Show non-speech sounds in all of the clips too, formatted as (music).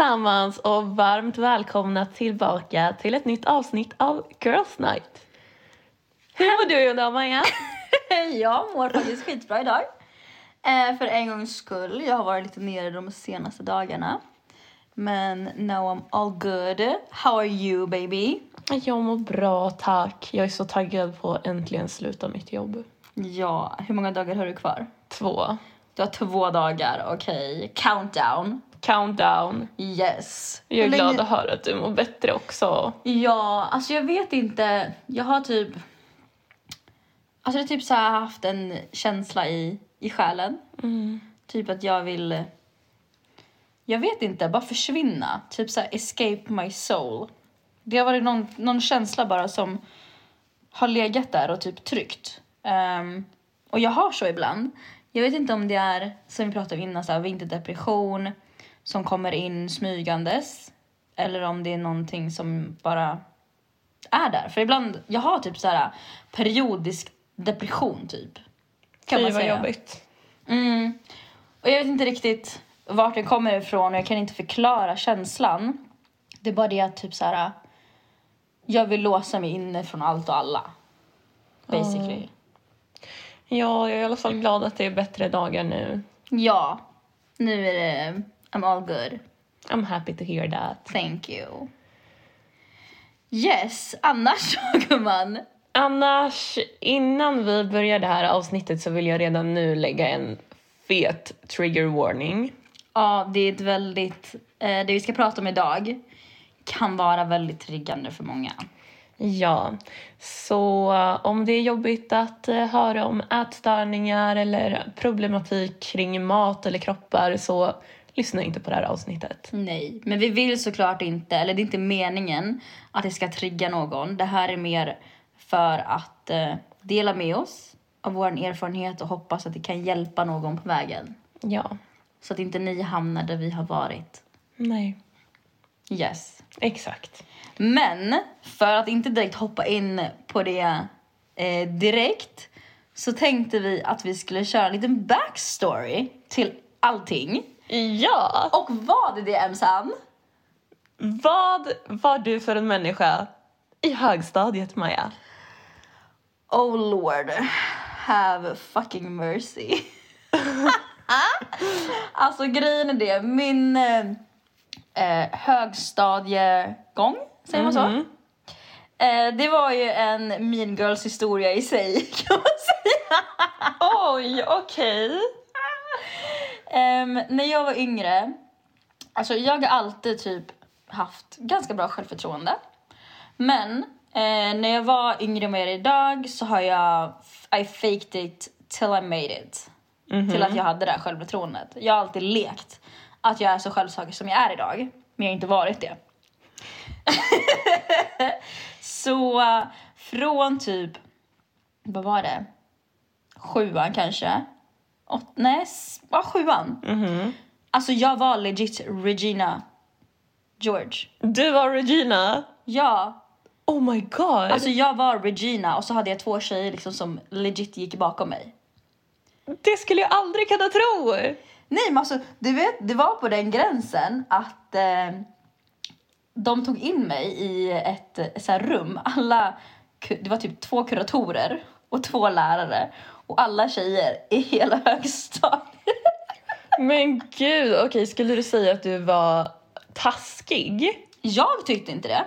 Allesammans och varmt välkomna tillbaka till ett nytt avsnitt av Girls Night. Hur mår du idag Maja? (laughs) jag mår faktiskt skitbra idag. Eh, för en gångs skull. Jag har varit lite nere de senaste dagarna. Men now I'm all good. How are you baby? Jag mår bra tack. Jag är så taggad på att äntligen sluta mitt jobb. Ja, hur många dagar har du kvar? Två. Du har två dagar, okej. Countdown. Countdown. Yes. Jag är Hur glad länge- att höra att du mår bättre också. Ja, alltså jag vet inte. Jag har typ... Alltså jag har typ så haft en känsla i, i själen. Mm. Typ att jag vill... Jag vet inte, bara försvinna. Typ så här escape my soul. Det har varit någon, någon känsla bara som har legat där och typ tryckt. Ehm, och jag har så ibland. Jag vet inte om det är, som vi pratade om innan, så här, vinterdepression som kommer in smygandes. Eller om det är någonting som bara är där. För ibland, jag har typ så här periodisk depression typ. Kan Fy man vad säga. jobbigt. Mm. Och jag vet inte riktigt vart den kommer ifrån och jag kan inte förklara känslan. Det är bara det att typ så här. Jag vill låsa mig inne från allt och alla. Basically. Ja, jag är i alla fall glad att det är bättre dagar nu. Ja. Nu är det I'm all good. I'm happy to hear that. Thank you. Yes, annars (laughs) gumman. Annars, innan vi börjar det här avsnittet så vill jag redan nu lägga en fet trigger warning. Ja, det är ett väldigt, eh, det vi ska prata om idag kan vara väldigt triggande för många. Ja, så eh, om det är jobbigt att eh, höra om ätstörningar eller problematik kring mat eller kroppar så lyssna inte på det här avsnittet. Nej, men vi vill såklart inte, eller det är inte meningen att det ska trigga någon. Det här är mer för att eh, dela med oss av vår erfarenhet och hoppas att det kan hjälpa någon på vägen. Ja, Så att inte ni hamnar där vi har varit. nej, Yes. exakt. Men för att inte direkt hoppa in på det eh, direkt så tänkte vi att vi skulle köra en liten backstory till allting. Ja! Och vad är det Emsan? Vad var du för en människa i högstadiet, Maja? Oh lord, have fucking mercy. (laughs) alltså grejen är det, min eh, eh, högstadiegång, säger man så? Mhm. Eh, det var ju en mean girls historia i sig (laughs) kan man säga. Oj, okej. Ehm, när jag var yngre, alltså jag har alltid typ haft ganska bra självförtroende. Men eh, när jag var yngre med er idag så har jag, I faked it till I made it. Till att jag hade det här självförtroendet. Jag har alltid lekt att jag är så självsäker som jag är idag. Men jag har inte varit det. (laughs) så från typ, vad var det? Sjuan kanske? Åt, nej, ja, sjuan. Mhm. Alltså jag var legit Regina George. Du var Regina. Ja, Oh my god. alltså jag var Regina och så hade jag två tjejer liksom som legit gick bakom mig. det skulle jag aldrig kunna tro. Nej men alltså du vet, det var på den gränsen att eh, de tog in mig i ett eh, så rum. Alla, det var typ två kuratorer och två lärare och alla tjejer i hela (laughs) högstadiet. Men gud, okej, skulle du säga att du var taskig? Jag tyckte inte det.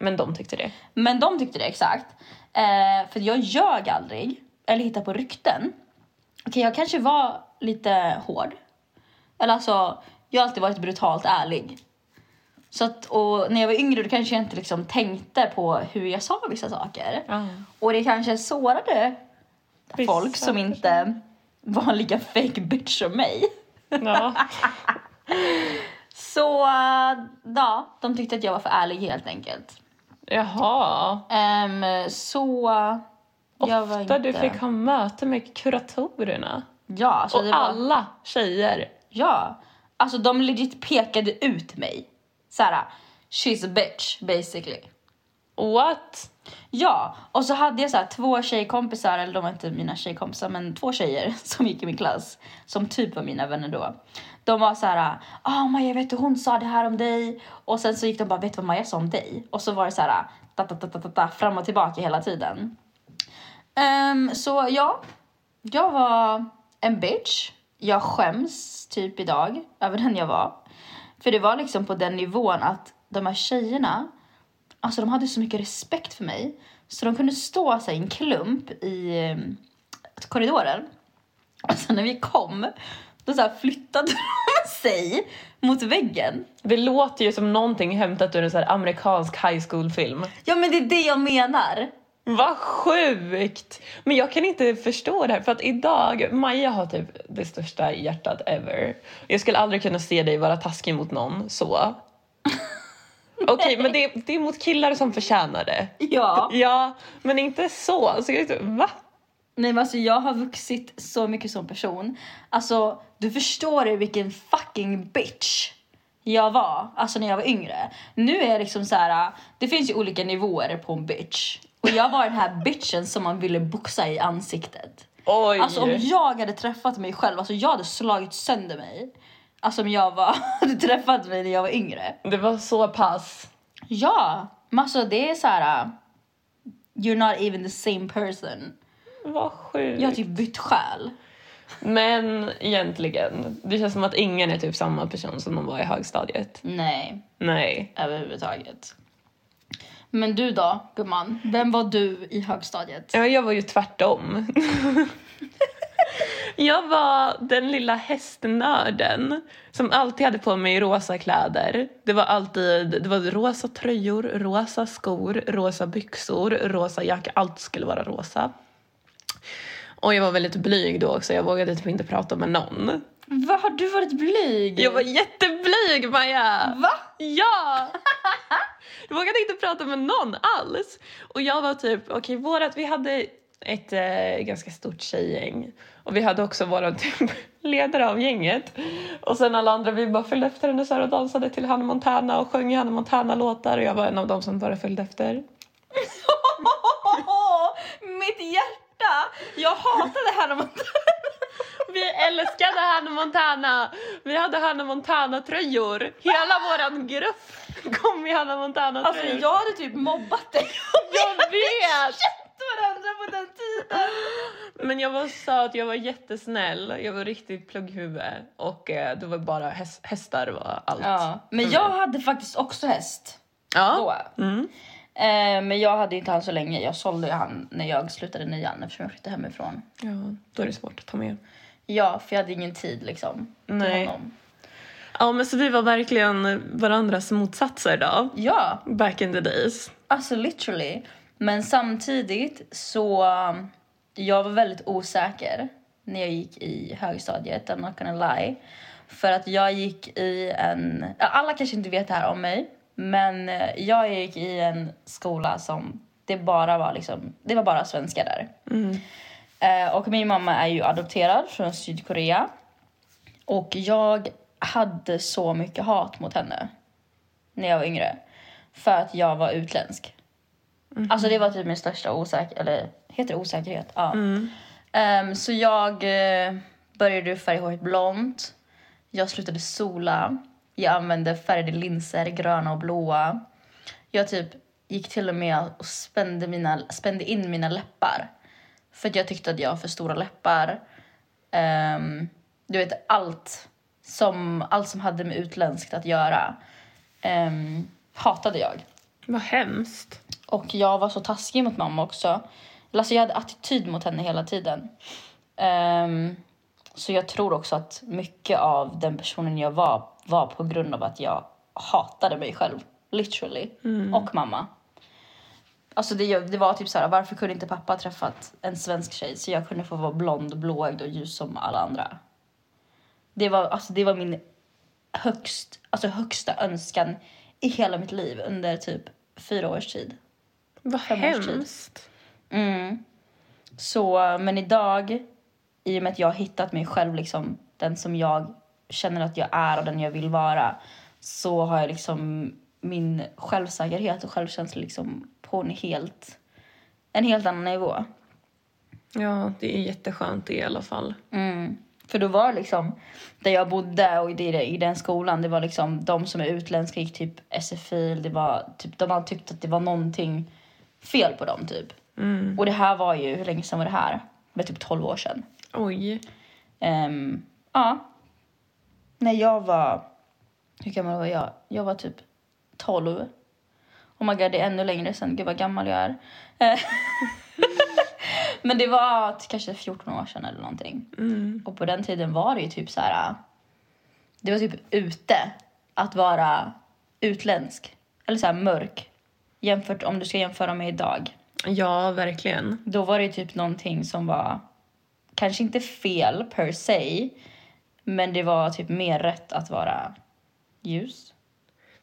Men de tyckte det. Men de tyckte det exakt. Eh, för jag ljög aldrig. Eller hittade på rykten. Okej, jag kanske var lite hård. Eller alltså, jag har alltid varit brutalt ärlig. Så att, och när jag var yngre då kanske jag inte liksom tänkte på hur jag sa vissa saker. Och det kanske sårade Vissa folk som inte var lika fake bitch som mig. Ja. (laughs) Så ja, de tyckte att jag var för ärlig helt enkelt. Jaha. Ehm, så Ofta inte... du fick ha möte med kuratorerna. Ja, alltså Och var... alla tjejer. Ja, alltså de legit pekade ut mig. Såhär, she's a bitch basically. What? Ja, och så hade jag så här två tjejkompisar, eller de var inte mina tjejkompisar, men två tjejer (laughs) som gick i min klass, som typ var mina vänner då. De var så här, ah Maja vet du hon sa det här om dig. Och sen så gick de bara, vet du vad Maja sa om dig? Och så var det så här, ta, ta, ta, ta, ta, ta, fram och tillbaka hela tiden. Um, så ja, jag var en bitch. Jag skäms typ idag över den jag var. För det var liksom på den nivån att de här tjejerna, alltså de hade så mycket respekt för mig. Så de kunde stå så här, i en klump i eh, korridoren. Och sen när vi kom, då så flyttade (laughs) de sig mot väggen. Det låter ju som någonting hämtat ur en så här amerikansk high school-film. Ja men det är det jag menar. Vad sjukt! Men jag kan inte förstå det här för att idag, Maja har typ det största hjärtat ever. Jag skulle aldrig kunna se dig vara taskig mot någon så. Okej, men det, det är mot killar som förtjänar det. Ja. Ja, men inte så. så jag, va? Nej men alltså jag har vuxit så mycket som person. Alltså du förstår ju vilken fucking bitch jag var, alltså när jag var yngre. Nu är jag liksom så här. det finns ju olika nivåer på en bitch. Och jag var den här bitchen som man ville boxa i ansiktet. Oj! Alltså om jag hade träffat mig själv, alltså jag hade slagit sönder mig. Alltså om jag var, (laughs) hade träffat mig när jag var yngre. Det var så pass. Ja, men alltså det är så här. uh, You're not even the same person. Vad sjukt. Jag har typ bytt själ. Men egentligen, det känns som att ingen är typ samma person som de var i högstadiet. Nej, Nej. överhuvudtaget. Men du då, gumman? Vem var du i högstadiet? Ja, jag var ju tvärtom. (laughs) jag var den lilla hästnörden som alltid hade på mig rosa kläder. Det var alltid det var rosa tröjor, rosa skor, rosa byxor, rosa jacka. Allt skulle vara rosa. Och jag var väldigt blyg då också. Jag vågade typ inte prata med någon. Vad har du varit blyg? Jag var jätteblyg, Maja! Va? Ja! (laughs) Jag vågade inte prata med någon alls. Och jag var typ, okej vårat, vi hade ett eh, ganska stort tjejgäng. Och vi hade också våran (laughs) typ ledare av gänget. Och sen alla andra, vi bara följde efter henne så och dansade till Hannah Montana och sjöng Hannah Montana-låtar. Och jag var en av dem som bara följde efter. (laughs) Mitt hjärta! Jag hatade Hannah Montana. Vi älskade Hannah Montana! Vi hade Hannah Montana-tröjor. Hela våran grupp kom i Hannah Montana-tröjor. Alltså jag hade typ mobbat dig. Jag vet! (laughs) känt varandra på den tiden. Men jag var söt, jag var jättesnäll, jag var riktigt plugghuvud och eh, det var bara häst, hästar var allt. Ja, men jag hade faktiskt också häst Ja. då. Mm. Eh, men jag hade inte han så länge. Jag sålde ju han när jag slutade nian eftersom jag flyttade hemifrån. ja, då är det svårt att ta med. Ja, för jag hade ingen tid liksom Nej. honom. Ja, men så vi var verkligen varandras motsatser då. Ja, Back in the days. alltså literally. Men samtidigt så jag var väldigt osäker när jag gick i högstadiet, I'm not gonna lie. För att jag gick i en, alla kanske inte vet det här om mig, men eh, jag gick i en skola som det bara var liksom, det var bara svenskar där. Mm. Eh, och min mamma är ju adopterad från Sydkorea. Och jag hade så mycket hat mot henne när jag var yngre. För att jag var utländsk. Alltså det var typ min största osäkerhet, eller heter det osäkerhet? Ja. Mm. Ehm, så jag uh, började färga håret blont. Jag slutade sola. Jag använde färgade linser, gröna och blåa. Jag typ gick till och med och spände, mina, spände in mina läppar. För jag tyckte att jag har för stora läppar. Ehm, du vet, allt som, allt som hade med utländskt att göra ehm, hatade jag. Vad hemskt. Och jag var så taskig mot mamma också. Alltså jag hade attityd mot henne hela tiden. Ehm, så jag tror också att mycket av den personen jag var var på grund av att jag hatade mig själv. Literally. Och mamma. Alltså det, det var typ så här, varför kunde inte pappa träffat en svensk tjej så jag kunde få vara blond, blåögd och ljus som alla andra? Det var, alltså det var min högst, alltså högsta önskan i hela mitt liv under typ fyra års tid. Vad Fem hemskt. Mm. Så, men idag, i och med att jag har hittat mig själv, liksom, den som jag känner att jag är och den jag vill vara, så har jag liksom min självsäkerhet och självkänsla liksom på en helt, en helt annan nivå. Ja, det är jätteskönt i alla fall. Mm. För då var det liksom, där jag bodde och i, den skolan, det var liksom de som är utländska gick typ SFI, det var typ, de hade tyckt att det var någonting fel på dem typ. Mm. Och det här var ju, hur länge sedan var det här? Det var typ 12 år sedan. Oj. Ehm, ja. När jag var, hur gammal var jag? Jag var typ 12. Oh my god, det är ännu längre sedan. Gud vad gammal jag är. (laughs) Men det var kanske 14 år sedan eller någonting. Mm. Och på den tiden var det ju typ så här. Det var typ ute att vara utländsk. Eller så här mörk. Jämfört om du ska jämföra med idag. Ja, verkligen. Då var det typ någonting som var kanske inte fel per se. Men det var typ mer rätt att vara ljus.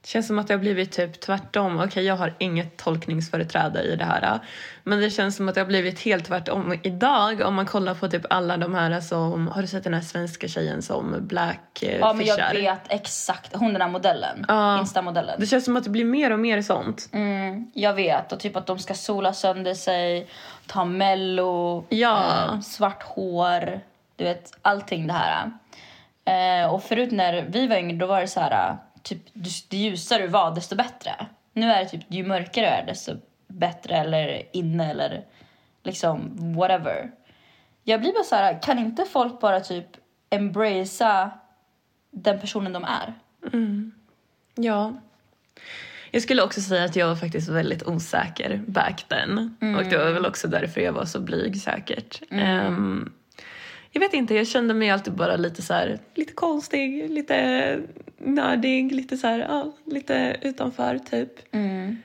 Det känns som att det har blivit typ tvärtom. Okej, jag har inget tolkningsföreträde i det här. Men det känns som att det har blivit helt tvärtom idag. Om man kollar på typ alla de här som... Har du sett den här svenska tjejen som Black eh, Ja men jag vet exakt. Hon den här modellen. Ja. Insta-modellen. Det känns som att det blir mer och mer sånt. Mm, jag vet. Och typ att de ska sola sönder sig, ta mello, Ja. eh, svart hår. Du vet, allting det här. Eh, och förut när vi var yngre då var det så här, typ ju ju ljusare du var desto bättre. Nu är det typ ju mörkare du är desto bättre eller inne eller liksom whatever. Jag blir bara så här, kan inte folk bara typ embracea den personen de är? Ja. Jag skulle också säga att jag var faktiskt väldigt osäker back then. Och det var väl också därför jag var så blyg säkert. Ehm, jag vet inte, jag kände mig alltid bara lite så här, lite konstig, lite nördig, lite så här, ja, lite utanför typ. Mm.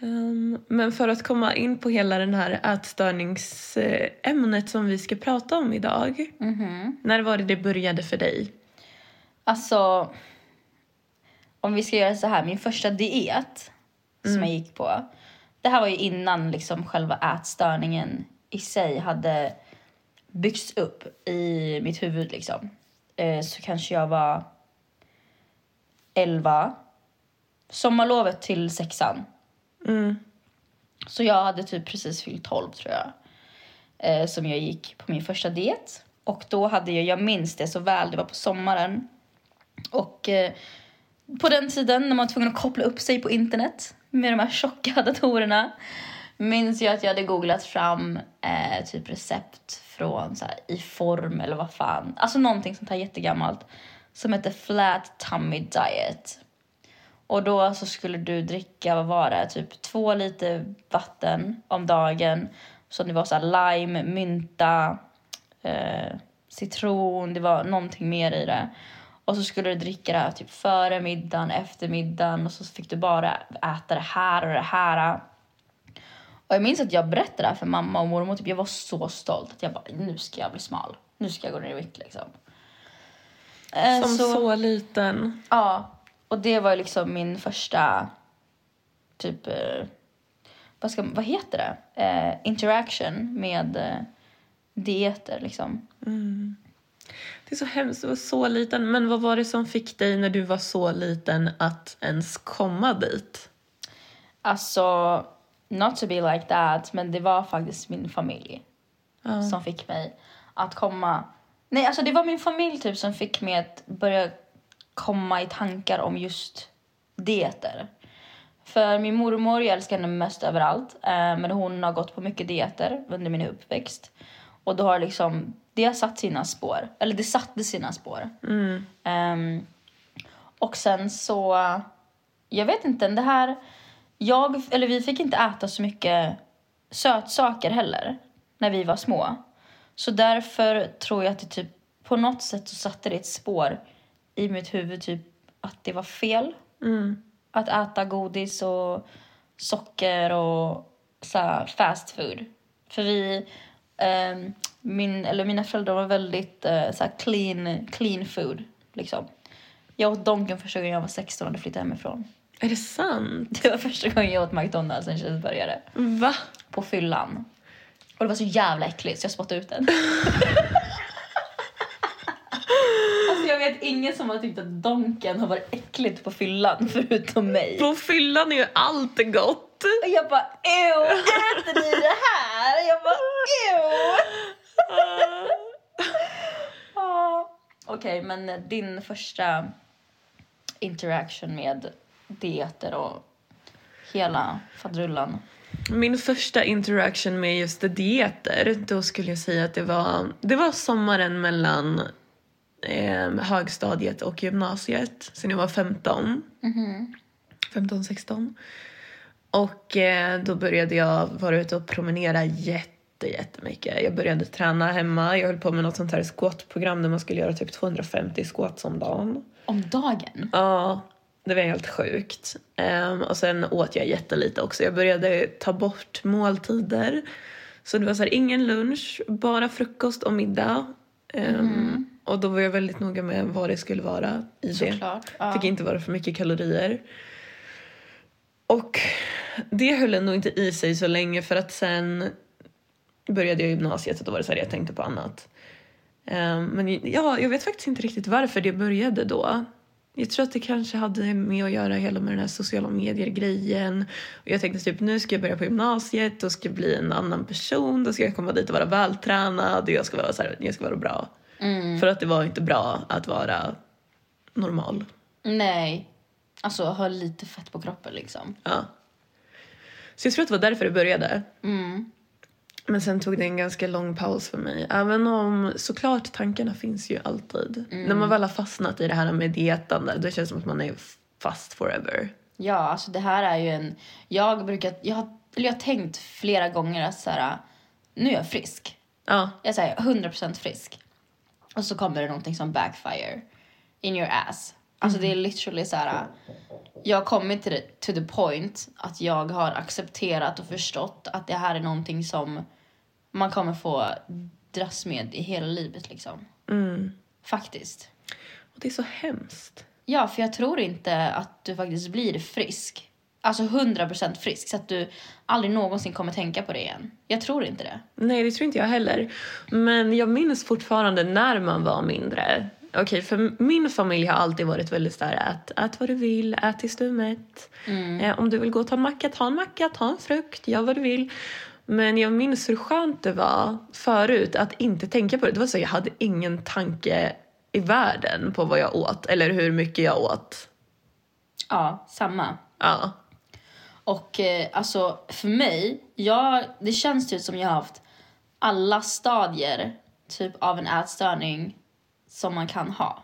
Ehm, men för att komma in på hela den här ätstörningsämnet som vi ska prata om idag. Mhm. När var det det började för dig? Alltså, om vi ska göra så här, min första diet som jag gick på. Det här var ju innan liksom själva ätstörningen i sig hade byggts upp i mitt huvud liksom. Eh, så kanske jag var 11. Sommarlovet till sexan. Mm. Så jag hade typ precis fyllt 12 tror jag. Eh, som jag gick på min första diet. Och då hade jag, jag minns det så väl, det var på sommaren. Och eh, på den tiden när man var tvungen att koppla upp sig på internet med de här tjocka (laughs) datorerna minns jag att jag hade googlat fram eh, typ recept från så här, i form eller vad fan. Alltså någonting sånt här jättegammalt som heter Flat Tummy Diet. Och då så skulle du dricka, vad var det, typ två liter vatten om dagen. Så det var så här lime, mynta, eh, citron, det var någonting mer i det. Och så skulle du dricka det här typ före middagen, efter middagen och så fick du bara äta det här och det här. Och jag minns att jag berättade det här för mamma och mormor. Typ, jag var så stolt att jag bara, nu ska jag bli smal. Nu ska jag gå ner i vikt liksom. Eh, Som så, liten. Ja, och det var liksom min första typ, eh, vad, ska, vad heter det? Eh, interaction med eh, dieter liksom. Det är så hemskt, du var så liten. Men vad var det som fick dig när du var så liten att ens komma dit? Alltså, not to be like that, men det var faktiskt min familj Ja. som fick mig att komma... Nej, alltså det var min familj typ som fick mig att börja komma i tankar om just dieter. För min mormor, jag älskar henne mest överallt, eh, men hon har gått på mycket dieter under min uppväxt. Och då har liksom, det har satt sina spår, eller det satte sina spår. Mm. Ehm, och sen så, jag vet inte, det här, jag, eller vi fick inte äta så mycket sötsaker heller när vi var små. Så därför tror jag att det typ, på något sätt så satte det ett spår i mitt huvud typ att det var fel Mm. att äta godis och socker och så här fast food. För vi, ehm, min, eller mina föräldrar var väldigt eh, så clean, clean food. Liksom. Jag åt Donken första gången jag var 16 och flyttat hemifrån. Är det sant? Det var första gången jag åt McDonalds, en cheeseburgare, Va? på fyllan. Och det var så jävla äckligt så jag spottade ut den. (laughs) alltså jag vet ingen som har tyckt att Donken har varit äckligt på fyllan (laughs) förutom mig. På fyllan är ju allt gott. Och jag bara ew, äter ni det här? Jag bara ew. (laughs) Okej, men din första interaction med dieter och hela fadrullan? Min första interaction med just dieter, då skulle jag säga att det var, det var sommaren mellan eh, högstadiet och gymnasiet, sen jag var 15. 15, 16. Och eh, då började jag vara ute och promenera jätte, jättemycket. Jag började träna hemma. Jag höll på med något sånt här squatprogram där man skulle göra typ 250 squats om dagen. Om dagen? Ja, det var helt sjukt. Ehm, och sen åt jag jättelite också. Jag började ta bort måltider. Så det var så här, ingen lunch, bara frukost och middag. Ehm, Och då var jag väldigt noga med vad det skulle vara i det. Såklart. Ja. Fick inte vara för mycket kalorier. Och det höll ändå inte i sig så länge för att sen började jag gymnasiet och då var det så här, jag tänkte på annat. Ehm, men ja, jag vet faktiskt inte riktigt varför det började då. Jag tror att det kanske hade med att göra hela med den här sociala medier-grejen. Och jag tänkte typ nu ska jag börja på gymnasiet och ska bli en annan person. Då ska jag komma dit och vara vältränad och jag ska vara, så här, jag ska vara bra. För att det var inte bra att vara normal. Nej. Alltså ha lite fett på kroppen liksom. Ja. Så jag tror att det var därför det började. Mm. Men sen tog det en ganska lång paus för mig. Även om såklart tankarna finns ju alltid. När man väl har fastnat i det här med dietande då känns det som att man är fast forever. Ja, alltså det här är ju en... Jag brukar... Jag har, eller jag har tänkt flera gånger att så här, nu är jag frisk. Ja, Jag säger 100% frisk. Och så kommer det någonting som backfire. In your ass. Alltså det är literally så här. Jag har kommit till det, to the point att jag har accepterat och förstått att det här är någonting som man kommer få dras med i hela livet liksom. mm. Faktiskt. och det är så hemskt. Ja, för jag tror inte att du faktiskt blir frisk. Alltså 100% frisk så att du aldrig någonsin kommer tänka på det igen. Jag tror inte det. Nej, det tror inte jag heller. Men jag minns fortfarande när man var mindre. Okej, för min familj har alltid varit väldigt där ät, ät vad du vill, ät tills du är mätt. Eh, om du vill gå och ta en macka, ta en macka, ta en frukt, gör vad du vill. Men jag minns hur skönt det var förut att inte tänka på det. Det var så jag hade ingen tanke i världen på vad jag åt eller hur mycket jag åt. Ja, samma. Ja. Och eh, alltså för mig, jag, det känns typ som jag har haft alla stadier typ av en ätstörning som man kan ha.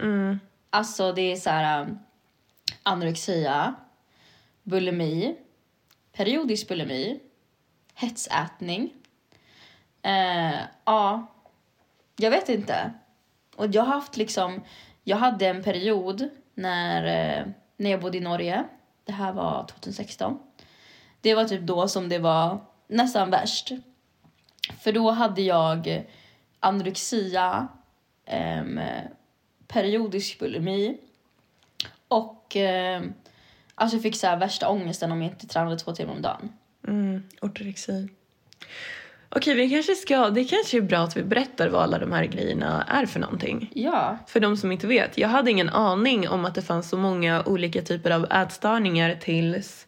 Mm. Alltså det är så här um, anorexia, bulimi, periodisk bulimi, hetsätning. Eh, ja, jag vet inte. Och jag har haft liksom, jag hade en period när, eh, när jag bodde i Norge. Det här var 2016. Det var typ då som det var nästan värst. För då hade jag anorexia, ehm, periodisk bulimi och ehm, alltså jag fick så värsta ångesten om jag inte tränade två timmar om dagen. Mm, ortorexi. Okej, vi kanske ska, det kanske är bra att vi berättar vad alla de här grejerna är för någonting. Ja, För de som inte vet, jag hade ingen aning om att det fanns så många olika typer av ätstörningar tills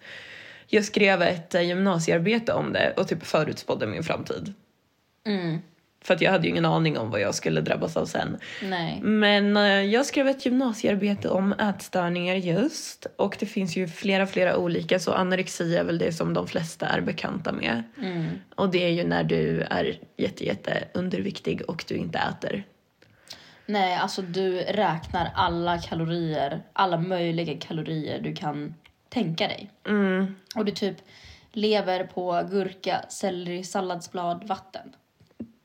jag skrev ett eh, gymnasiearbete om det och typ förutspådde min framtid. mm, För att jag hade ju ingen aning om vad jag skulle drabbas av sen. nej. Men eh, jag skrev ett gymnasiearbete om ätstörningar just. Och det finns ju flera, flera olika. Så anorexi är väl det som de flesta är bekanta med. Mm. Och det är ju när du är jätte, jätte underviktig och du inte äter. Nej, alltså du räknar alla kalorier, alla möjliga kalorier du kan tänka dig. Mm. Och du typ lever på gurka, selleri, salladsblad, vatten.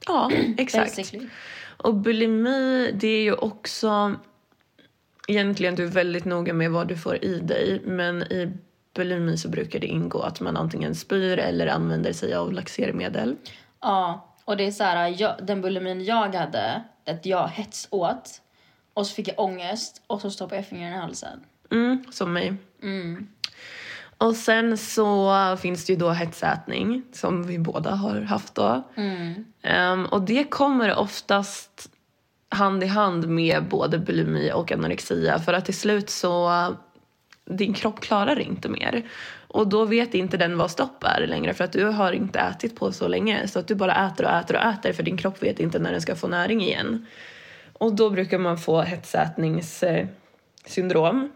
Ja, (clears throat) exakt. Basically. Och bulimi, det är ju också... Egentligen, du är väldigt noga med vad du får i dig. Men i bulimi så brukar det ingå att man antingen spyr eller använder sig av laxermedel. Ja, och det är så här, jag, den bulimin jag hade, att jag hets åt och så fick jag ångest och så stoppade jag fingrarna i halsen. Mm, som mig. Mm. Och sen så finns det ju då hetsätning som vi båda har haft då. Mm. Ehm, och det kommer oftast hand i hand med både bulimi och anorexia för att till slut så din kropp klarar inte mer. Och då vet inte den vad stopp är längre för att du har inte ätit på så länge så att du bara äter och äter och äter för din kropp vet inte när den ska få näring igen. Och då brukar man få hetsätningssyndrom.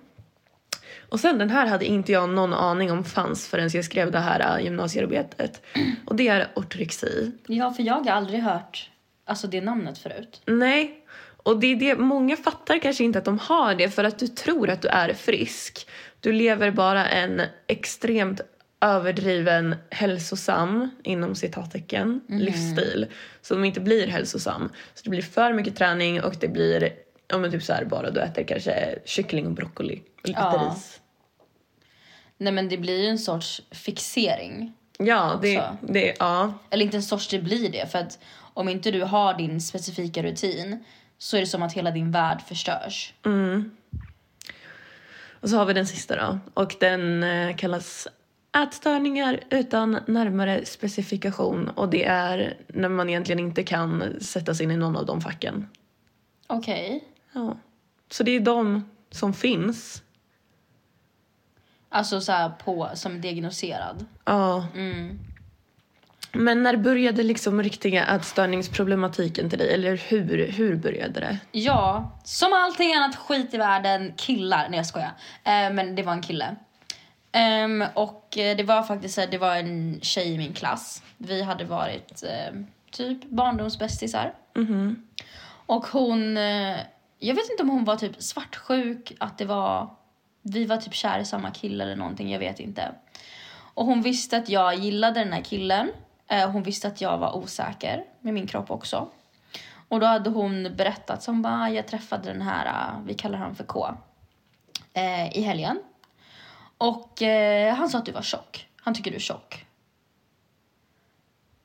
Och sen den här hade inte jag någon aning om fanns förrän jag skrev det här äh, gymnasiearbetet. Och det är ortorexi. Ja, för jag har aldrig hört alltså, det namnet förut. Nej, och det är det, många fattar kanske inte att de har det för att du tror att du är frisk. Du lever bara en extremt överdriven hälsosam, inom citattecken, livsstil. Som inte blir hälsosam. Så det blir för mycket träning och det blir ja, men typ så här, bara du äter kanske kyckling och broccoli och lite Ja. ris. Nej, men det blir ju en sorts fixering. Ja, det, Också. det, ja. Eller inte en sorts, det blir det. För att om inte du har din specifika rutin så är det som att hela din värld förstörs. Och så har vi den sista då. Och den eh, kallas ätstörningar utan närmare specifikation. Och det är när man egentligen inte kan sätta sig in i någon av de facken. Okej. Ja. Så det är de som finns. Alltså så här på, som diagnoserad. Ja. Mm. Men när började liksom riktiga ätstörningsproblematiken till dig? Eller hur, hur började det? Ja, som allting annat skit i världen, killar. Nej jag skojar. Eh, men det var en kille. Ehm, och eh, det var faktiskt det var en tjej i min klass. Vi hade varit eh, typ barndomsbästisar. Mhm. Och hon, eh, jag vet inte om hon var typ svartsjuk, att det var, vi var typ kär i samma kille eller någonting, jag vet inte. Och hon visste att jag gillade den här killen. Eh, hon visste att jag var osäker med min kropp också. Och då hade hon berättat, som hon bara, jag träffade den här, eh, vi kallar honom för K, eh, i helgen. Och eh, han sa att du var tjock. Han tycker du är tjock.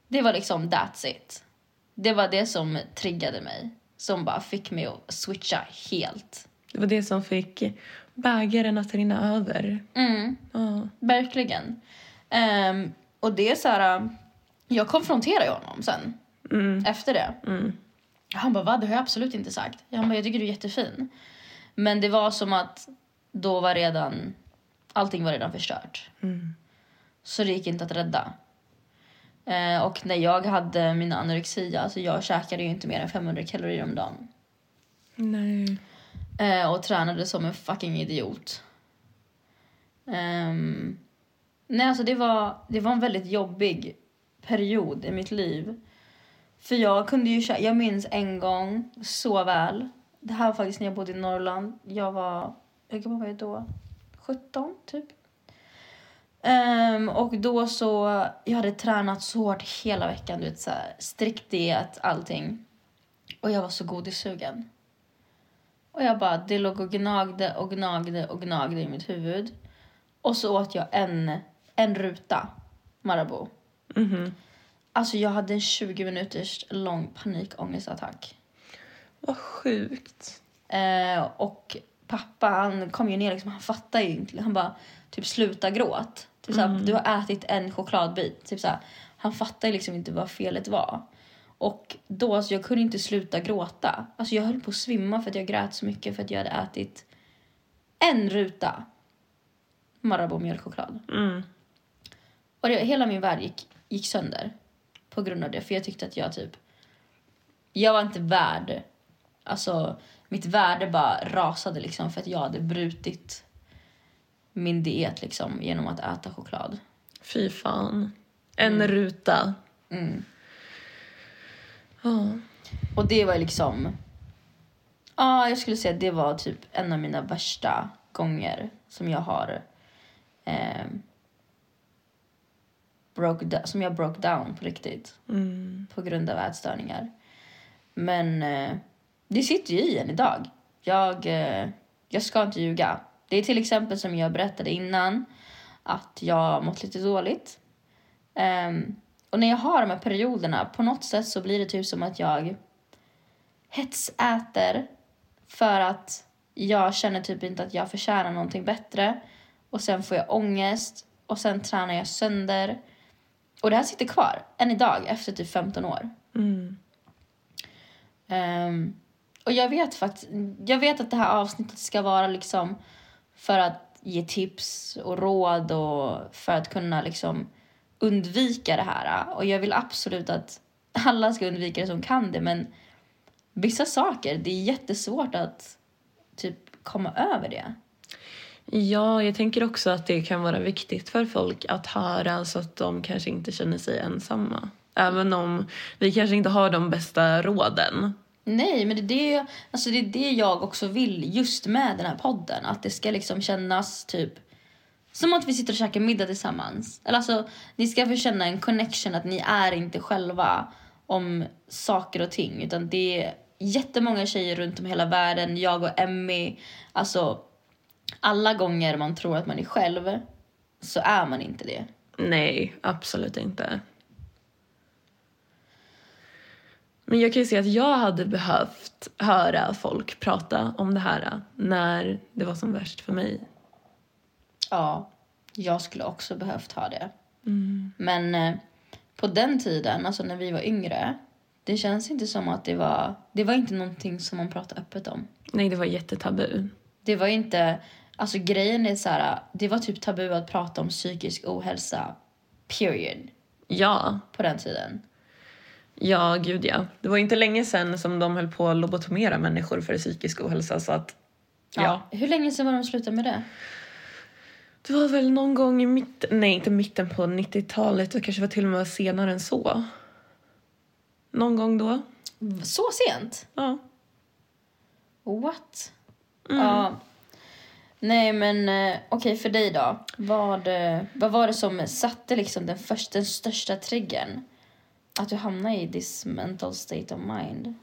Det var liksom that's it. Det var det som triggade mig. Som bara fick mig att switcha helt. Det var det som fick bägaren att rinna över. Mm, Ja. verkligen. Ehm, och det är så här... Jag konfronterade ju honom sen. Mm. Efter det. Mm. Han bara, va? Det har jag absolut inte sagt. Han bara, jag tycker du är jättefin. Men det var som att då var redan... Allting var redan förstört. Mm. Så det gick inte att rädda. Eh, och när jag hade min anorexia, alltså jag käkade ju inte mer än 500 kalorier om dagen. Nej. Eh, och tränade som en fucking idiot. Um, nej, alltså det var, det var en väldigt jobbig period i mitt liv. För jag kunde ju jag minns en gång så väl. Det här var faktiskt när jag bodde i Norrland. Jag var, hur gammal var jag då? 17 typ. Um, och då så, jag hade tränat så hårt hela veckan, du vet så här, strikt diet, allting. Och jag var så godissugen. Och jag bara, det låg och gnagde och gnagde och gnagde i mitt huvud. Och så åt jag en, en ruta Marabou. Mhm. Alltså jag hade en 20 minuters lång panikångestattack. Vad sjukt. Eh, och pappa han kom ju ner liksom, han fattar ju inte. Han bara typ sluta gråt. Typ såhär, du har ätit en chokladbit. Typ såhär, han fattar ju liksom inte vad felet var. Och då, alltså, jag kunde inte sluta gråta. Alltså jag höll på att svimma för att jag grät så mycket för att jag hade ätit en ruta Marabou mjölkchoklad. Mm. Och det, hela min värld gick, gick sönder på grund av det. För jag tyckte att jag typ... Jag var inte värd... Alltså, mitt värde bara rasade liksom för att jag hade brutit min diet liksom genom att äta choklad. Fy fan. En ruta. Mm. Ja. Och det var liksom... Ja, jag skulle säga att det var typ en av mina värsta gånger som jag har... Eh, broke som jag broke down på riktigt. Mm. på grund av ätstörningar. Men eh, det sitter ju i en idag. Jag, eh, jag ska inte ljuga. Det är till exempel som jag berättade innan att jag mått lite dåligt. Ehm, och när jag har de här perioderna, på något sätt så blir det typ som att jag hetsäter för att jag känner typ inte att jag förtjänar någonting bättre. Och sen får jag ångest och sen tränar jag sönder. Och det här sitter kvar än idag efter typ 15 år. Mm. Ehm, och jag vet faktiskt, jag vet att det här avsnittet ska vara liksom för att ge tips och råd och för att kunna liksom undvika det här. Och jag vill absolut att alla ska undvika det som kan det, men vissa saker, det är jättesvårt att typ komma över det. Ja, jag tänker också att det kan vara viktigt för folk att höra så att de kanske inte känner sig ensamma. Även om vi kanske inte har de bästa råden. Nej, men det är, det, alltså det är det jag också vill just med den här podden. Att det ska liksom kännas typ som att vi sitter och käkar middag tillsammans. Eller alltså, ni ska få känna en connection, att ni är inte själva om saker och ting. Utan det är jättemånga tjejer runt om i hela världen, jag och Emmy. Alltså, alla gånger man tror att man är själv så är man inte det. Nej, absolut inte. Men jag kan ju säga att jag hade behövt höra folk prata om det här när det var som värst för mig. Ja, jag skulle också behövt ha det. Men eh, på den tiden, alltså när vi var yngre, det känns inte som att det var... Det var inte någonting som man pratade öppet om. Nej, det var jättetabu. Det var inte... Alltså grejen är så här, det var typ tabu att prata om psykisk ohälsa, period, Ja, på den tiden. ja, gud ja. Det var inte länge sedan som de höll på att lobotomera människor för psykisk ohälsa så att ja. Hur länge sedan var de slutade med det? Det var väl någon gång i mitten, nej inte mitten på 90-talet, det kanske var till och med senare än så. Någon gång då. Så sent? Ja. What? Mm. Ja. Nej men eh, okej för dig då. Vad, eh, vad var det som satte liksom den, första, den största triggern? Att du hamnade i this mental state of mind?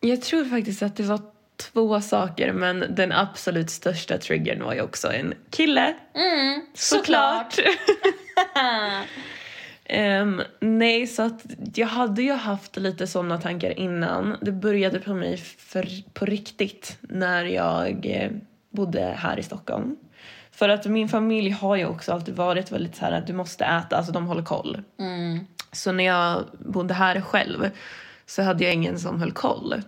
Jag tror faktiskt att det var två saker men den absolut största triggern var ju också en kille. Mm, Såklart! (laughs) Ehm, nej, så att jag hade ju haft lite såna tankar innan. Det började på mig för, på riktigt när jag eh, bodde här i Stockholm. För att min familj har ju också alltid varit väldigt så här att du måste äta, alltså de håller koll. mm. Så när jag bodde här själv så hade jag ingen som höll koll.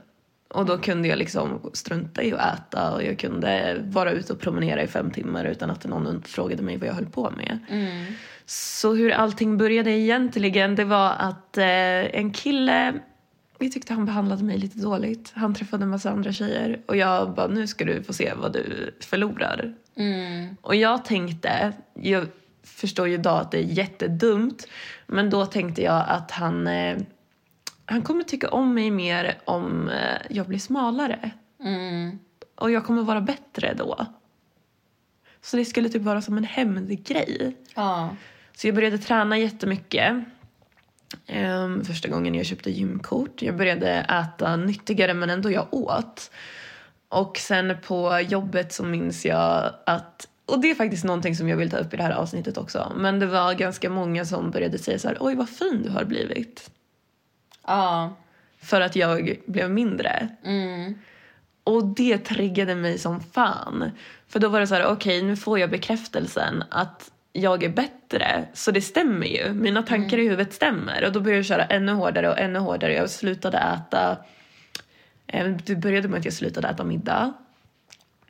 Och då kunde jag liksom strunta i att äta och jag kunde vara ute och promenera i fem timmar utan att någon frågade mig vad jag höll på med. Mm. Så hur allting började egentligen, det var att eh, en kille, jag tyckte han behandlade mig lite dåligt. Han träffade en massa andra tjejer och jag bara, nu ska du få se vad du förlorar. Mm. Och jag tänkte, jag förstår ju idag att det är jättedumt, men då tänkte jag att han, eh, han kommer tycka om mig mer om eh, jag blir smalare. Mm. Och jag kommer vara bättre då. Så det skulle typ vara som en hämndgrej. Ja. Så jag började träna jättemycket. Um, första gången jag köpte gymkort. Jag började äta nyttigare men ändå jag åt. Och sen på jobbet så minns jag att och det är faktiskt någonting som jag vill ta upp i det här avsnittet också. Men det var ganska många som började säga så här, oj vad fin du har blivit. Ja. För att jag blev mindre. Mm. Och det triggade mig som fan. För då var det så här, okej nu får jag bekräftelsen att jag är bättre. Så det stämmer ju. Mina tankar i huvudet stämmer. Och då började jag köra ännu hårdare och ännu hårdare. Jag slutade äta. eh, Det började med att jag slutade äta middag.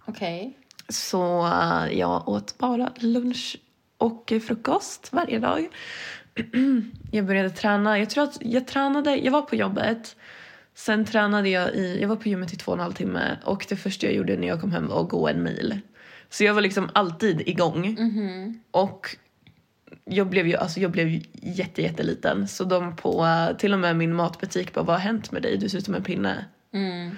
Okej. Så eh, jag åt bara lunch och frukost varje dag. (clears throat) Jag började träna. Jag tror att jag tränade, jag var på jobbet. Sen tränade jag i, jag var på gymmet i två och en halv timme och det första jag gjorde när jag kom hem var att gå en mil. Så jag var liksom alltid igång. Mhm. Och jag blev ju alltså jag blev ju jätte, jätteliten. Så de på till och med min matbutik bara, vad har hänt med dig? Du ser ut som en pinne. Mm.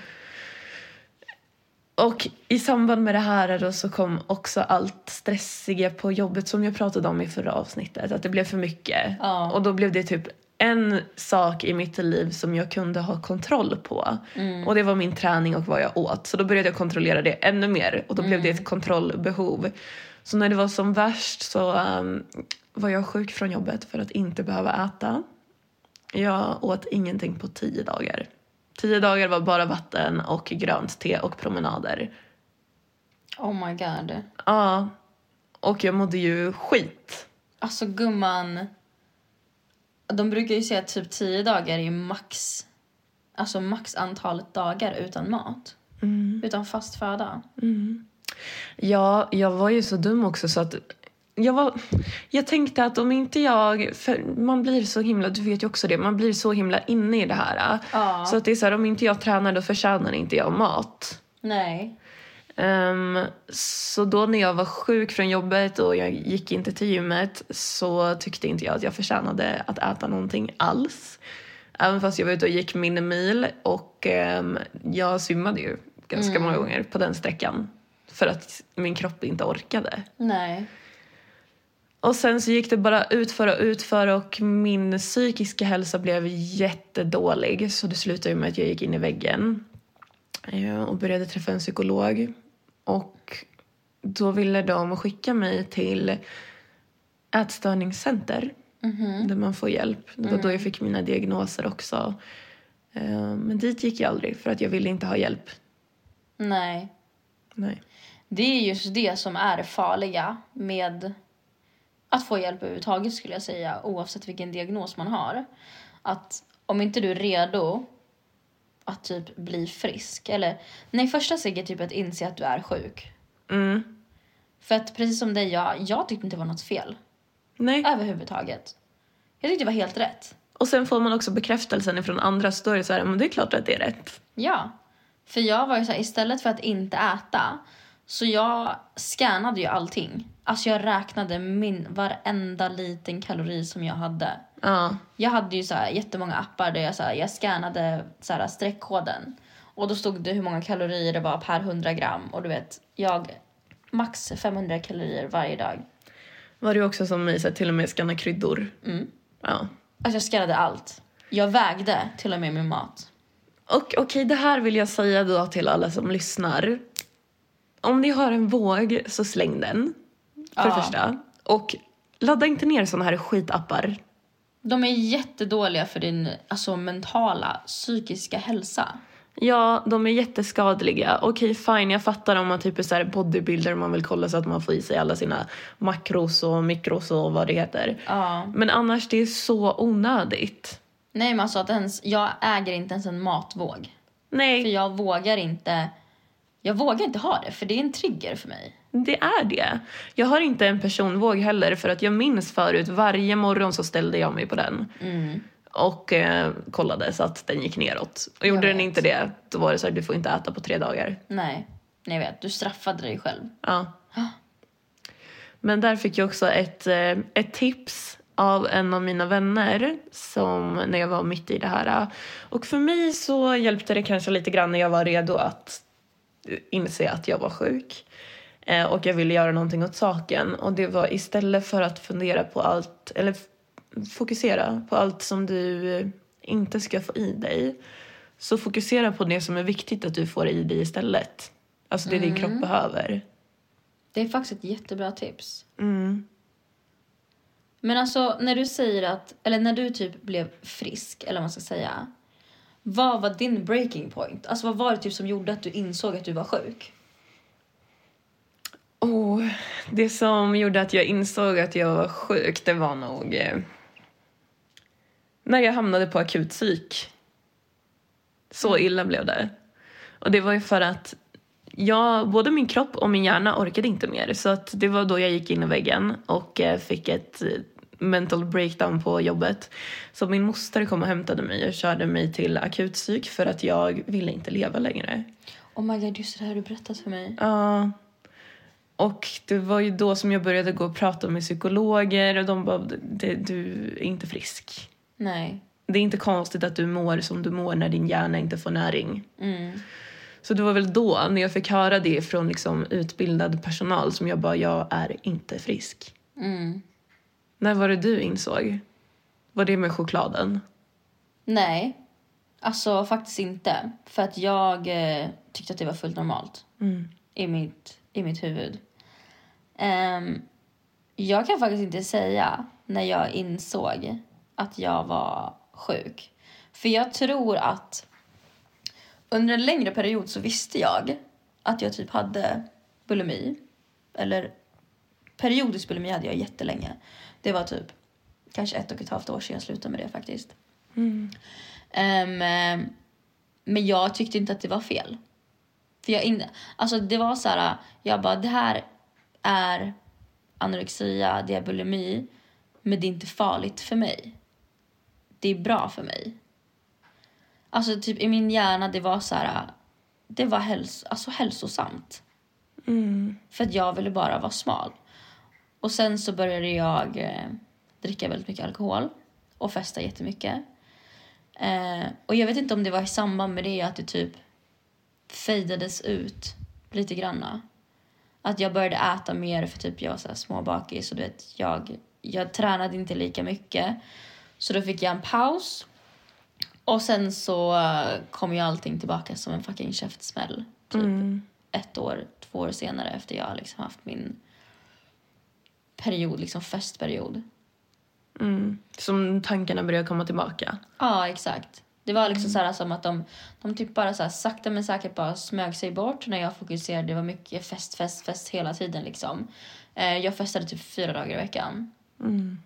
Och i samband med det här då så kom också allt stressiga på jobbet som jag pratade om i förra avsnittet. Att det blev för mycket. Ja. Och då blev det typ en sak i mitt liv som jag kunde ha kontroll på. Mm. Och det var min träning och vad jag åt. Så då började jag kontrollera det ännu mer. Och då blev det ett kontrollbehov. Så när det var som värst så ehm, var jag sjuk från jobbet för att inte behöva äta. Jag åt ingenting på tio dagar. Tio dagar var bara vatten och grönt te och promenader. Oh my god. Ja, och jag mådde ju skit. Alltså gumman. De brukar ju säga att typ 10 dagar är max. Alltså max antalet dagar utan mat. Utan fast föda. Ja, jag var ju så dum också så att jag, var, jag tänkte att om inte jag... För man blir så himla, du vet ju också det, man blir så himla inne i det här. Ja. Så att det är så här, om inte jag tränar då förtjänar inte jag mat. Nej. Ehm, så då när jag var sjuk från jobbet och jag gick inte till gymmet så tyckte inte jag att jag förtjänade att äta någonting alls. Även fast jag var ute och gick min mil och ehm, jag svimmade ju ganska många gånger på den sträckan. För att min kropp inte orkade. Nej. Och sen så gick det bara utför och utför och min psykiska hälsa blev jättedålig. Så det slutade ju med att jag gick in i väggen eh, och började träffa en psykolog. Och då ville de skicka mig till ätstörningscenter där man får hjälp. Det var då jag fick mina diagnoser också. Eh, Men dit gick jag aldrig för att jag ville inte ha hjälp. Nej. Nej. Det är just det som är det farliga med att få hjälp överhuvudtaget skulle jag säga oavsett vilken diagnos man har. Att om inte du är redo att typ bli frisk eller nej första steget är typ att inse att du är sjuk. Mm. För att precis som dig, jag, jag tyckte inte det var något fel Nej. överhuvudtaget. Jag tyckte det var helt rätt. Och sen får man också bekräftelsen ifrån andra så då är det så här, men det är klart att det är rätt. Ja. För jag var ju så här, istället för att inte äta, så jag scannade ju allting. Alltså jag räknade min, varenda liten kalori som jag hade. Ja. Jag hade ju så här jättemånga appar där jag, så här, jag scannade så här, streckkoden. Och då stod det hur många kalorier det var per 100 gram. Och du vet, jag max 500 kalorier varje dag. Var det också som mig, så här, till och med skanna kryddor. Mm. Ja. Alltså jag scannade allt. Jag vägde till och med min mat. Och okej, det här vill jag säga då till alla som lyssnar. Om ni har en våg så släng den. För Ja. det första. Och ladda inte ner såna här skitappar. De är jättedåliga för din alltså, mentala, psykiska hälsa. Ja, de är jätteskadliga. Okej, fine, jag fattar om man typ är så bodybuilder och man vill kolla så att man får i sig alla sina makros och mikros och vad det heter. Ja. Men annars, det är så onödigt. Nej men alltså att ens, jag äger inte ens en matvåg. För Nej, jag vågar inte, jag vågar inte ha det för det är en trigger för mig. det är det. Jag har inte en personvåg heller för att jag minns förut varje morgon så ställde jag mig på den. Och eh, kollade så att den gick neråt. Och gjorde den inte det, då var det så här, du får inte äta på tre dagar. Nej, nej jag vet, du straffade dig själv. Ja. Men där fick jag också ett, eh, ett tips av en av mina vänner som när jag var mitt i det här. Och för mig så hjälpte det kanske lite grann när jag var redo att inse att jag var sjuk. Eh, och jag ville göra någonting åt saken. Och det var istället för att fundera på allt, eller fokusera på allt som du eh, inte ska få i dig. Så fokusera på det som är viktigt att du får i dig istället. Alltså det din kropp behöver. Det är faktiskt ett jättebra tips. Mm. Men alltså när du säger att, eller när du typ blev frisk, eller vad man ska säga. Vad var din breaking point? Alltså vad var det typ som gjorde att du insåg att du var sjuk? Oh, det som gjorde att jag insåg att jag var sjuk, det var nog eh, när jag hamnade på akutpsyk. Så illa blev det. Och det var ju för att jag, både min kropp och min hjärna orkade inte mer. Så att det var då jag gick in i väggen och eh, fick ett eh, mental breakdown på jobbet. Så min moster kom och hämtade mig och körde mig till akutpsyk för att jag ville inte leva längre. Oh my god, just det här du berättat för mig. Ja. Och det var ju då som jag började gå och prata med psykologer och de bara, "Det- du är inte frisk. Nej. Det är inte konstigt att du mår som du mår när din hjärna inte får näring. Mm. Så det var väl då, när jag fick höra det från liksom utbildad personal, som jag bara, jag är inte frisk. Mm. När var det du insåg? Var det med chokladen? Nej, alltså faktiskt inte. För att jag eh, tyckte att det var fullt normalt Mm. i mitt, i mitt huvud. Ehm, jag kan faktiskt inte säga när jag insåg att jag var sjuk. För jag tror att under en längre period så visste jag att jag typ hade bulimi. Eller periodisk bulimi hade jag jättelänge. Det var typ kanske ett och ett halvt år sedan jag slutade med det faktiskt. Mm. Ehm, men jag tyckte inte att det var fel. För jag in, alltså det var så här, jag bara det här är anorexia, det är bulimi, men det är inte farligt för mig. Det är bra för mig. Alltså typ i min hjärna det var så här, det var häls alltså, hälsosamt. Mm. För att jag ville bara vara smal. Och sen så började jag eh, dricka väldigt mycket alkohol och festa jättemycket. Eh, och jag vet inte om det var i samband med det att det typ fejdades ut lite granna. Att jag började äta mer för typ jag var så här småbakis och du vet, jag, jag tränade inte lika mycket. Så då fick jag en paus. Och sen så eh, kom ju allting tillbaka som en fucking käftsmäll. Typ Mm. ett år, två år senare efter jag liksom haft min period, liksom festperiod. Mm. Som tankarna börjar komma tillbaka. Ja, exakt. Det var liksom så här som att de, de typ bara så här sakta men säkert bara smög sig bort när jag fokuserade. Det var mycket fest, fest, fest hela tiden liksom. Eh, jag festade typ fyra dagar i veckan. Mm.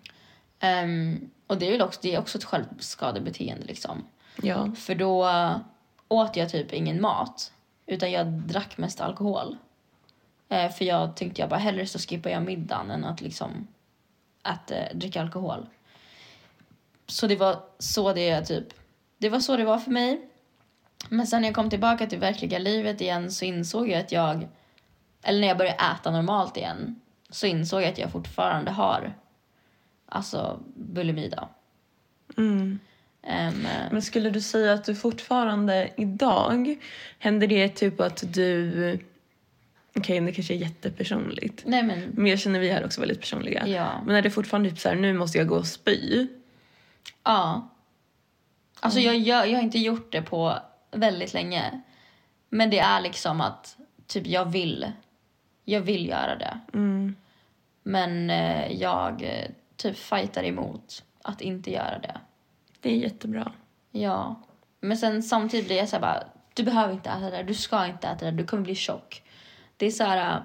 Ehm, och det är väl också, det är också ett självskadebeteende liksom. Ja. För då åt jag typ ingen mat. Utan jag drack mest alkohol. Eh, för jag tänkte jag bara hellre så skippar jag middagen än att liksom att eh, dricka alkohol. Så det var så det typ, det var så det var för mig. Men sen när jag kom tillbaka till verkliga livet igen så insåg jag att jag, eller när jag började äta normalt igen, så insåg jag att jag fortfarande har alltså bulimi då. Mm. Ehm, Men skulle du säga att du fortfarande idag, händer det typ att du... Okej, det kanske är jättepersonligt. nej men, Men jag känner vi här också väldigt personliga. ja. Men är det fortfarande typ så här, nu måste jag gå och spy? Ja. Alltså jag, jag, jag har inte gjort det på väldigt länge. Men det är liksom att typ jag vill. Jag vill göra det. Mm. Men eh, jag typ fightar emot att inte göra det. Det är jättebra. Ja. Men sen samtidigt blir jag så här bara, du behöver inte äta det där, du ska inte äta det där, du kommer bli tjock. Det är så här... äh,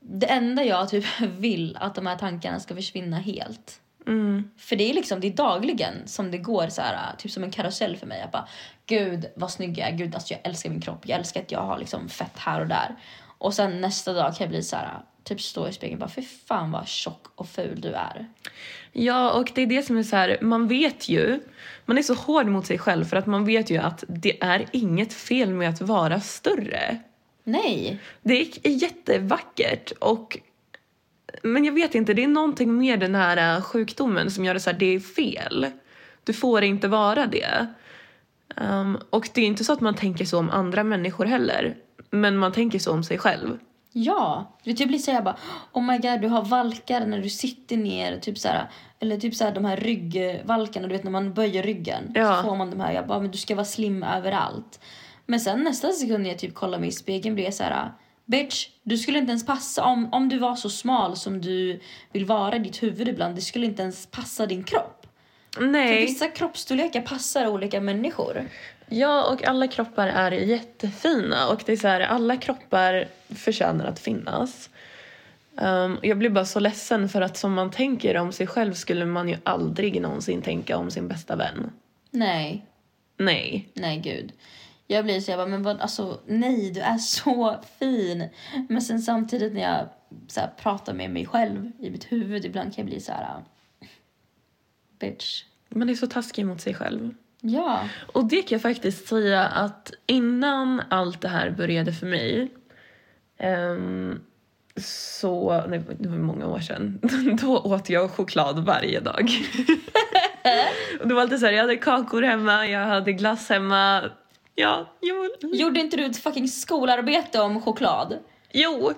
Det enda jag typ (laughs) vill att de här tankarna ska försvinna helt. Mm. För det är liksom, det är dagligen som det går så här, typ som en karusell för mig. Jag bara, gud vad snygg jag är, gud alltså jag älskar min kropp, jag älskar att jag har liksom fett här och där. Och sen nästa dag kan jag bli så här, typ stå i spegeln och bara, fy fan vad tjock och ful du är. Ja, och det är det som är så här, man vet ju, man är så hård mot sig själv för att man vet ju att det är inget fel med att vara större. Nej, Det är jättevackert och men jag vet inte, det är någonting med den här äh, sjukdomen som gör det så här, det är fel. Du får inte vara det. Ehm, och det är inte så att man tänker så om andra människor heller. Men man tänker så om sig själv. Ja, vet, jag blir så här bara, oh my god, du har valkar när du sitter ner, typ så här, eller typ så här de här ryggvalkarna, du vet när man böjer ryggen Ja. så får man de här, jag bara, men du ska vara slim överallt. Men sen nästa sekund när jag typ kollar mig i spegeln blir jag så här, bitch, du skulle inte ens passa, om, om du var så smal som du vill vara i ditt huvud ibland, det skulle inte ens passa din kropp. För Nej. vissa kroppsstorlekar passar olika människor. Ja, och alla kroppar är jättefina och det är så här, alla kroppar förtjänar att finnas. Um, jag blir bara så ledsen för att som man tänker om sig själv skulle man ju aldrig någonsin tänka om sin bästa vän. Nej, Nej. Nej, gud. Jag blir så jag bara, men vad, alltså nej, du är så fin. Men sen samtidigt när jag så här, pratar med mig själv i mitt huvud, ibland kan jag bli så här, bitch. Man är så taskig mot sig själv. Ja. Och det kan jag faktiskt säga att innan allt det här började för mig ehm, så, nej, det var många år sedan, (laughs) då åt jag choklad varje dag. (laughs) det var alltid så här, jag hade kakor hemma, jag hade glass hemma. Ja, jo. Gjorde inte du ett fucking skolarbete om choklad? jo.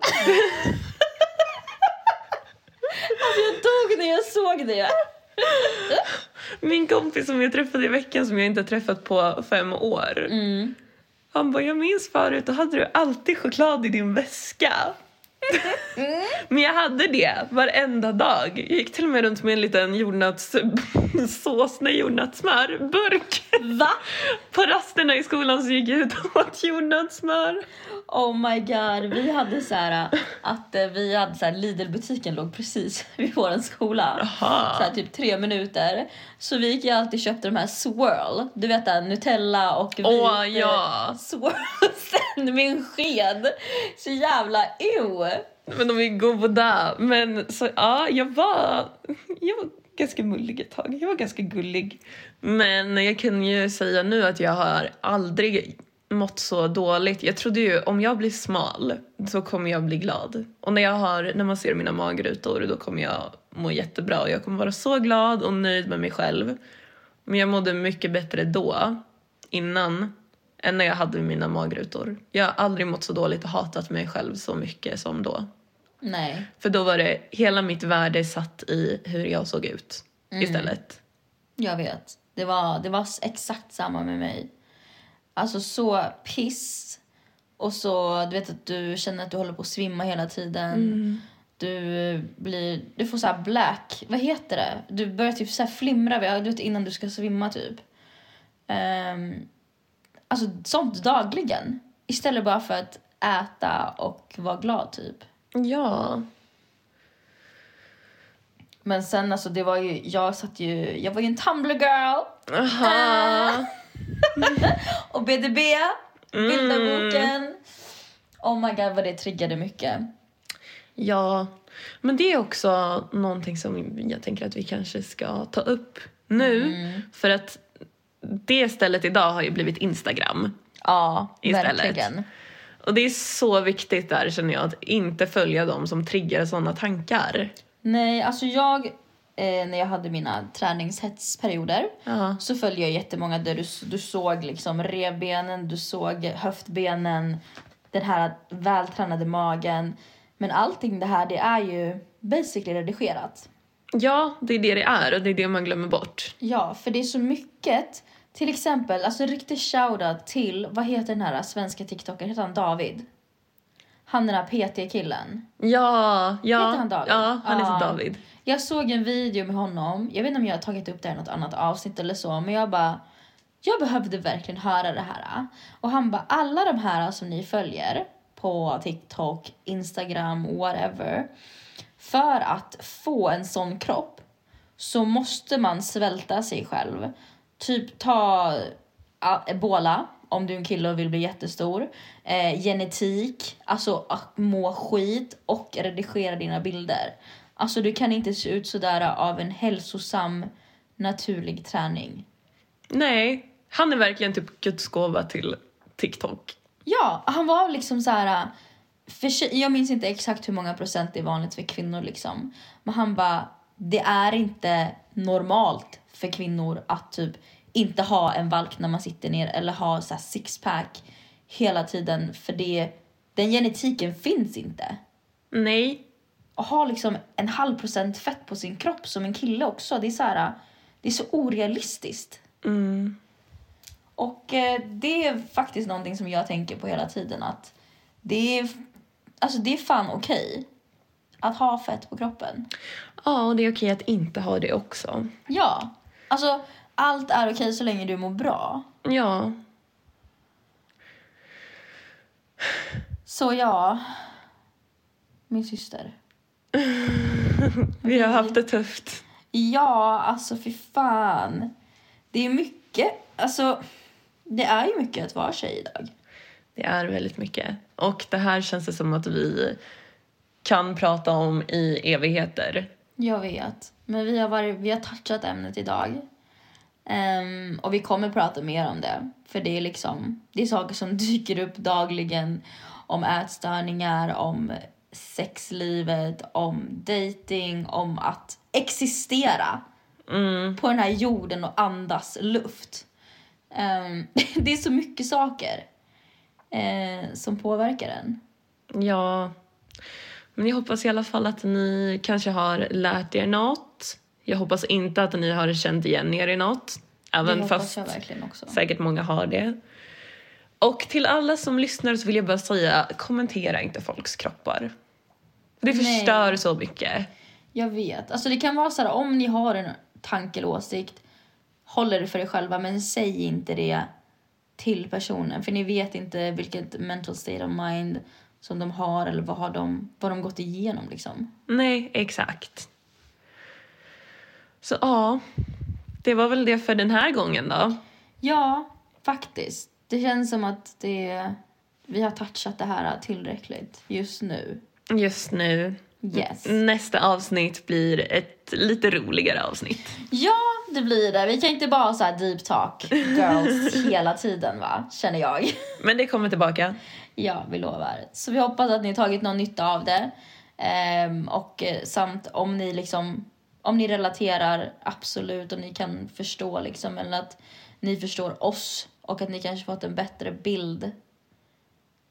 Alltså jag dog när jag såg det. Min kompis som jag träffade i veckan som jag inte har träffat på fem år. Mm. Han bara, jag minns förut, då hade du alltid choklad i din väska. Men jag hade det varenda dag. Jag gick till och med runt med en liten jordnötssås, (laughs) nej jordnötssmör, burk. Va? (laughs) På rasterna i skolan så gick jag ut och åt jordnötssmör. Oh my god, vi hade så här att eh, vi hade så här Lidl-butiken låg precis (laughs) vid vår skola. Jaha. Så här, typ tre minuter. Så vi gick ju alltid och köpte de här swirl. Du vet där, Nutella och vit eh, ja. swirl sen en sked. Så jävla ew. Men de är goda. Men så, ja, jag var, jag var ganska mullig ett tag. Jag var ganska gullig. Men jag kan ju säga nu att jag har aldrig mått så dåligt. Jag trodde ju om jag blir smal så kommer jag bli glad. Och när, jag har, när man ser mina magrutor då kommer jag må jättebra och jag kommer vara så glad och nöjd med mig själv. Men jag mådde mycket bättre då, innan, än när jag hade mina magrutor. Jag har aldrig mått så dåligt och hatat mig själv så mycket som då. Nej. För då var det hela mitt värde satt i hur jag såg ut istället. Jag vet. Det var, det var exakt samma med mig. Alltså så piss. Och så, du vet att du känner att du håller på att svimma hela tiden. Du blir, du får så här black, vad heter det? Du börjar typ så flimra du vet, innan du ska svimma typ. Um, alltså sånt dagligen. Istället bara för att äta och vara glad typ. Ja. Men sen alltså det var ju, jag satt ju, jag var ju en Tumblr girl. Aha. (laughs) Och BDB, bilderboken. Oh my god vad det triggade mycket. Ja, men det är också någonting som jag tänker att vi kanske ska ta upp nu. För att det stället idag har ju blivit Instagram. Ja, Istället. verkligen. Och det är så viktigt där känner jag att inte följa dem som triggar sådana tankar. Nej, alltså jag, eh, när jag hade mina träningshetsperioder Ja. så följde jag jättemånga där du, du såg liksom revbenen, du såg höftbenen, den här vältränade magen. Men allting det här, det är ju basically redigerat. ja, det är det det är och det är det man glömmer bort. Ja, för det är så mycket. Till exempel, alltså riktig shoutout till, vad heter den här svenska TikTokern, heter han David? Han den här PT-killen. Ja, ja. Heter han David? Ja, han heter Ja. David. Jag såg en video med honom, jag vet inte om jag har tagit upp det i något annat avsnitt eller så, men jag bara jag behövde verkligen höra det här. Och han bara, alla de här som ni följer på TikTok, Instagram, whatever. För att få en sån kropp så måste man svälta sig själv. Typ ta ebola om du är en kille och vill bli jättestor. Eh, genetik, alltså att må skit och redigera dina bilder. Alltså du kan inte se ut sådär av en hälsosam naturlig träning. Nej, han är verkligen typ Guds gåva till TikTok. Ja, han var liksom så här. För, jag minns inte exakt hur många procent det är vanligt för kvinnor liksom. Men han bara, det är inte normalt för kvinnor att typ inte ha en valk när man sitter ner eller ha så sixpack hela tiden för det, den genetiken finns inte. Nej, Och ha liksom en halv procent fett på sin kropp som en kille också, det är så här, det är så orealistiskt. mm. Och eh, det är faktiskt någonting som jag tänker på hela tiden att det är, alltså det är fan okej att ha fett på kroppen. Ja, och det är okej att inte ha det också. Ja, alltså allt är okej så länge du mår bra. Ja, Så ja, min syster. (laughs) vi har haft det tufft. Ja, alltså fy fan. Det är mycket, alltså det är ju mycket att vara tjej idag. Det är väldigt mycket. Och det här känns det som att vi kan prata om i evigheter. Jag vet. Men vi har, varit, vi har touchat ämnet idag. Ehm, och vi kommer prata mer om det. För det är liksom, det är saker som (laughs) dyker upp dagligen. Om ätstörningar, om sexlivet, om dating, om att existera Mm. på den här jorden och andas luft. Ehm, (laughs) det är så mycket saker eh, som påverkar en. Ja, men jag hoppas i alla fall att ni kanske har lärt er något. Jag hoppas inte att ni har känt igen er i något. Det Även hoppas fast jag verkligen också. säkert många har det. Och till alla som lyssnar så vill jag bara säga, kommentera inte folks kroppar. Det Nej. förstör så mycket. Jag vet. Alltså det kan vara så här, om ni har en tanke eller åsikt, håll det för er själva, men säg inte det till personen. För ni vet inte vilket mental state of mind som de har eller vad har de, vad de gått igenom liksom. Nej, exakt. Så ja, det var väl det för den här gången då. Ja, faktiskt. Det känns som att det, vi har touchat det här tillräckligt just nu. just nu. Yes. Nästa avsnitt blir ett lite roligare avsnitt. Ja, det blir det. Vi kan inte bara ha så här deep talk girls (laughs) hela tiden va, känner jag. Men det kommer tillbaka. Ja, vi lovar. Så vi hoppas att ni har tagit någon nytta av det. Ehm, och eh, samt om ni liksom, om ni relaterar, absolut, och ni kan förstå liksom, eller att ni förstår oss och att ni kanske fått en bättre bild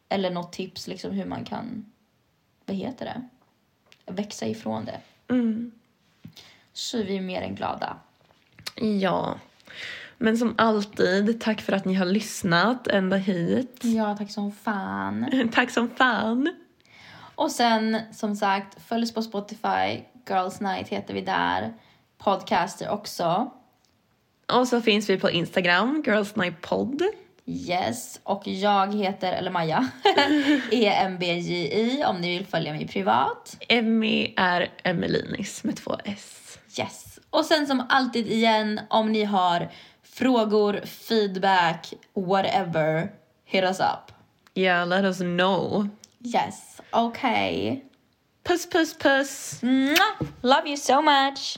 eller något tips liksom hur man kan, vad heter det, växa ifrån det. Mm. Så är vi mer än glada. Ja. Men som alltid, tack för att ni har lyssnat ända hit. Ja, tack som fan. (laughs) Tack som fan. Och sen som sagt, följ oss på Spotify. Girls Night heter vi där. Podcaster också. Och så finns vi på Instagram, Girls Night Podd. Yes. Och jag heter, eller Maja, (laughs) EMBJI om ni vill följa mig privat. Emmy är Emelinis med två S. Yes. Och sen som alltid igen, om ni har frågor, feedback, whatever, hit us up. Yeah, let us know. Yes. Okay. Puss, puss, puss. Mwah. Love you so much.